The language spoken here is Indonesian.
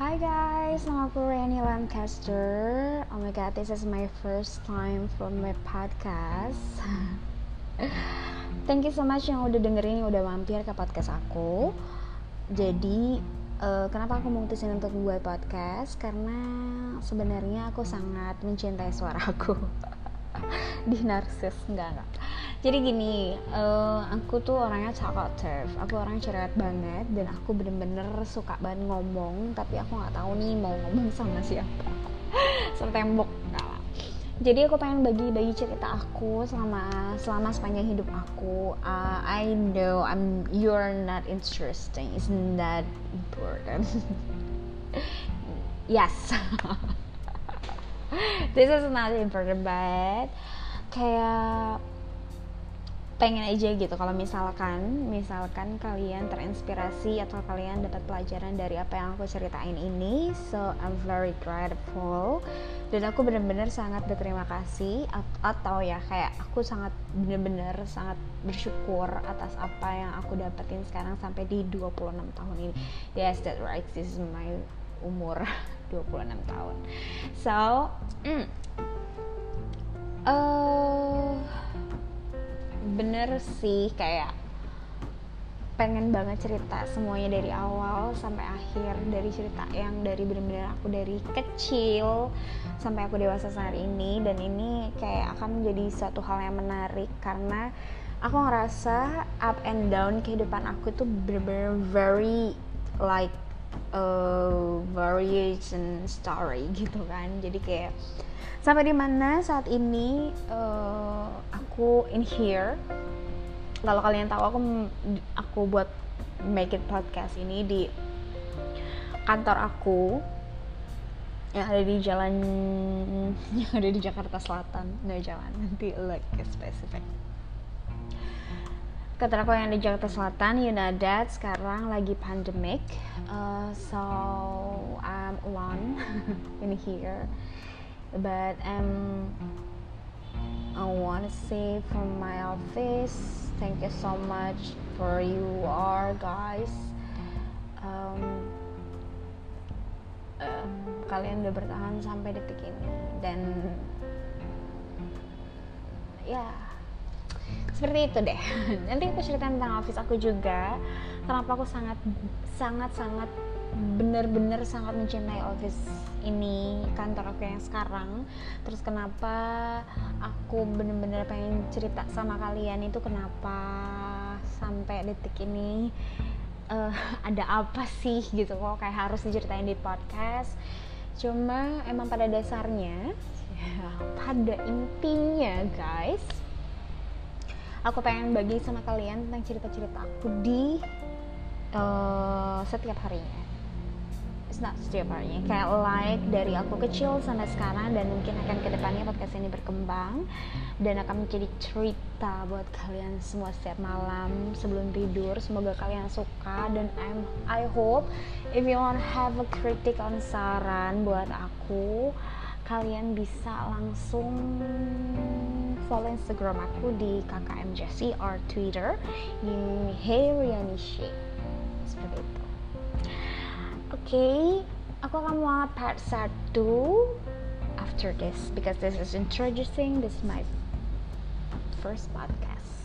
Hi guys, nama aku Rani Lancaster. Oh my god, this is my first time from my podcast. Thank you so much yang udah dengerin, udah mampir ke podcast aku. Jadi, uh, kenapa aku memutusin untuk buat podcast? Karena sebenarnya aku sangat mencintai suara aku. Di narsis, enggak enggak. Jadi gini uh, aku tuh orangnya talkative. Aku orang cerewet banget dan aku bener-bener suka banget ngomong tapi aku nggak tahu nih mau ngomong sama siapa. Sama tembok jadi aku pengen bagi-bagi cerita aku selama selama sepanjang hidup aku. Uh, I know I'm you're not interesting. It's not important? Yes this is not important but kayak pengen aja gitu. Kalau misalkan misalkan kalian terinspirasi atau kalian dapat pelajaran dari apa yang aku ceritain ini so I'm very grateful. Dan aku benar-benar sangat berterima kasih atau ya kayak aku sangat benar-benar sangat bersyukur atas apa yang aku dapetin sekarang sampai di 26 tahun ini. Yes that right. This is my umur 26 tahun. So mm, uh, bener sih kayak pengen banget cerita semuanya dari awal sampai akhir dari cerita yang dari bener-bener aku dari kecil sampai aku dewasa saat ini. Dan ini kayak akan menjadi suatu hal yang menarik karena aku ngerasa up and down kehidupan aku tuh bener-bener very like a variation story gitu kan. Jadi kayak sampai di mana saat ini uh, aku in here? Kalau kalian tahu aku aku buat make it podcast ini di kantor aku yang ada di jalan yang ada di Jakarta Selatan. Nggak jalan nanti like specific kantor aku yang di Jakarta Selatan you know that sekarang lagi pandemic. Uh, so I'm alone in here. But um I want to say from my office. Thank you so much for you all guys. Um, um, kalian udah bertahan sampai detik ini. Dan ya seperti itu deh. Nanti aku ceritain tentang office aku juga kenapa aku sangat sangat sangat bener-bener sangat mencintai office ini kantor aku yang sekarang. Terus kenapa aku bener-bener pengen cerita sama kalian itu kenapa sampai detik ini uh, ada apa sih gitu kok kayak harus diceritain di podcast. Cuma emang pada dasarnya ya, pada intinya guys aku pengen bagi sama kalian tentang cerita-cerita aku di uh, setiap harinya. Not setiap harinya. Kayak like dari aku kecil sampai sekarang dan mungkin akan ke depannya podcast ini berkembang. Dan akan menjadi cerita buat kalian semua setiap malam sebelum tidur. Semoga kalian suka dan I'm I hope if you want have a critic on saran buat aku kalian bisa langsung follow Instagram aku di KKM Jessie or Twitter di Hey Riani seperti itu. Okay aku akan mulai part 1 after this because this is introducing this is my first podcast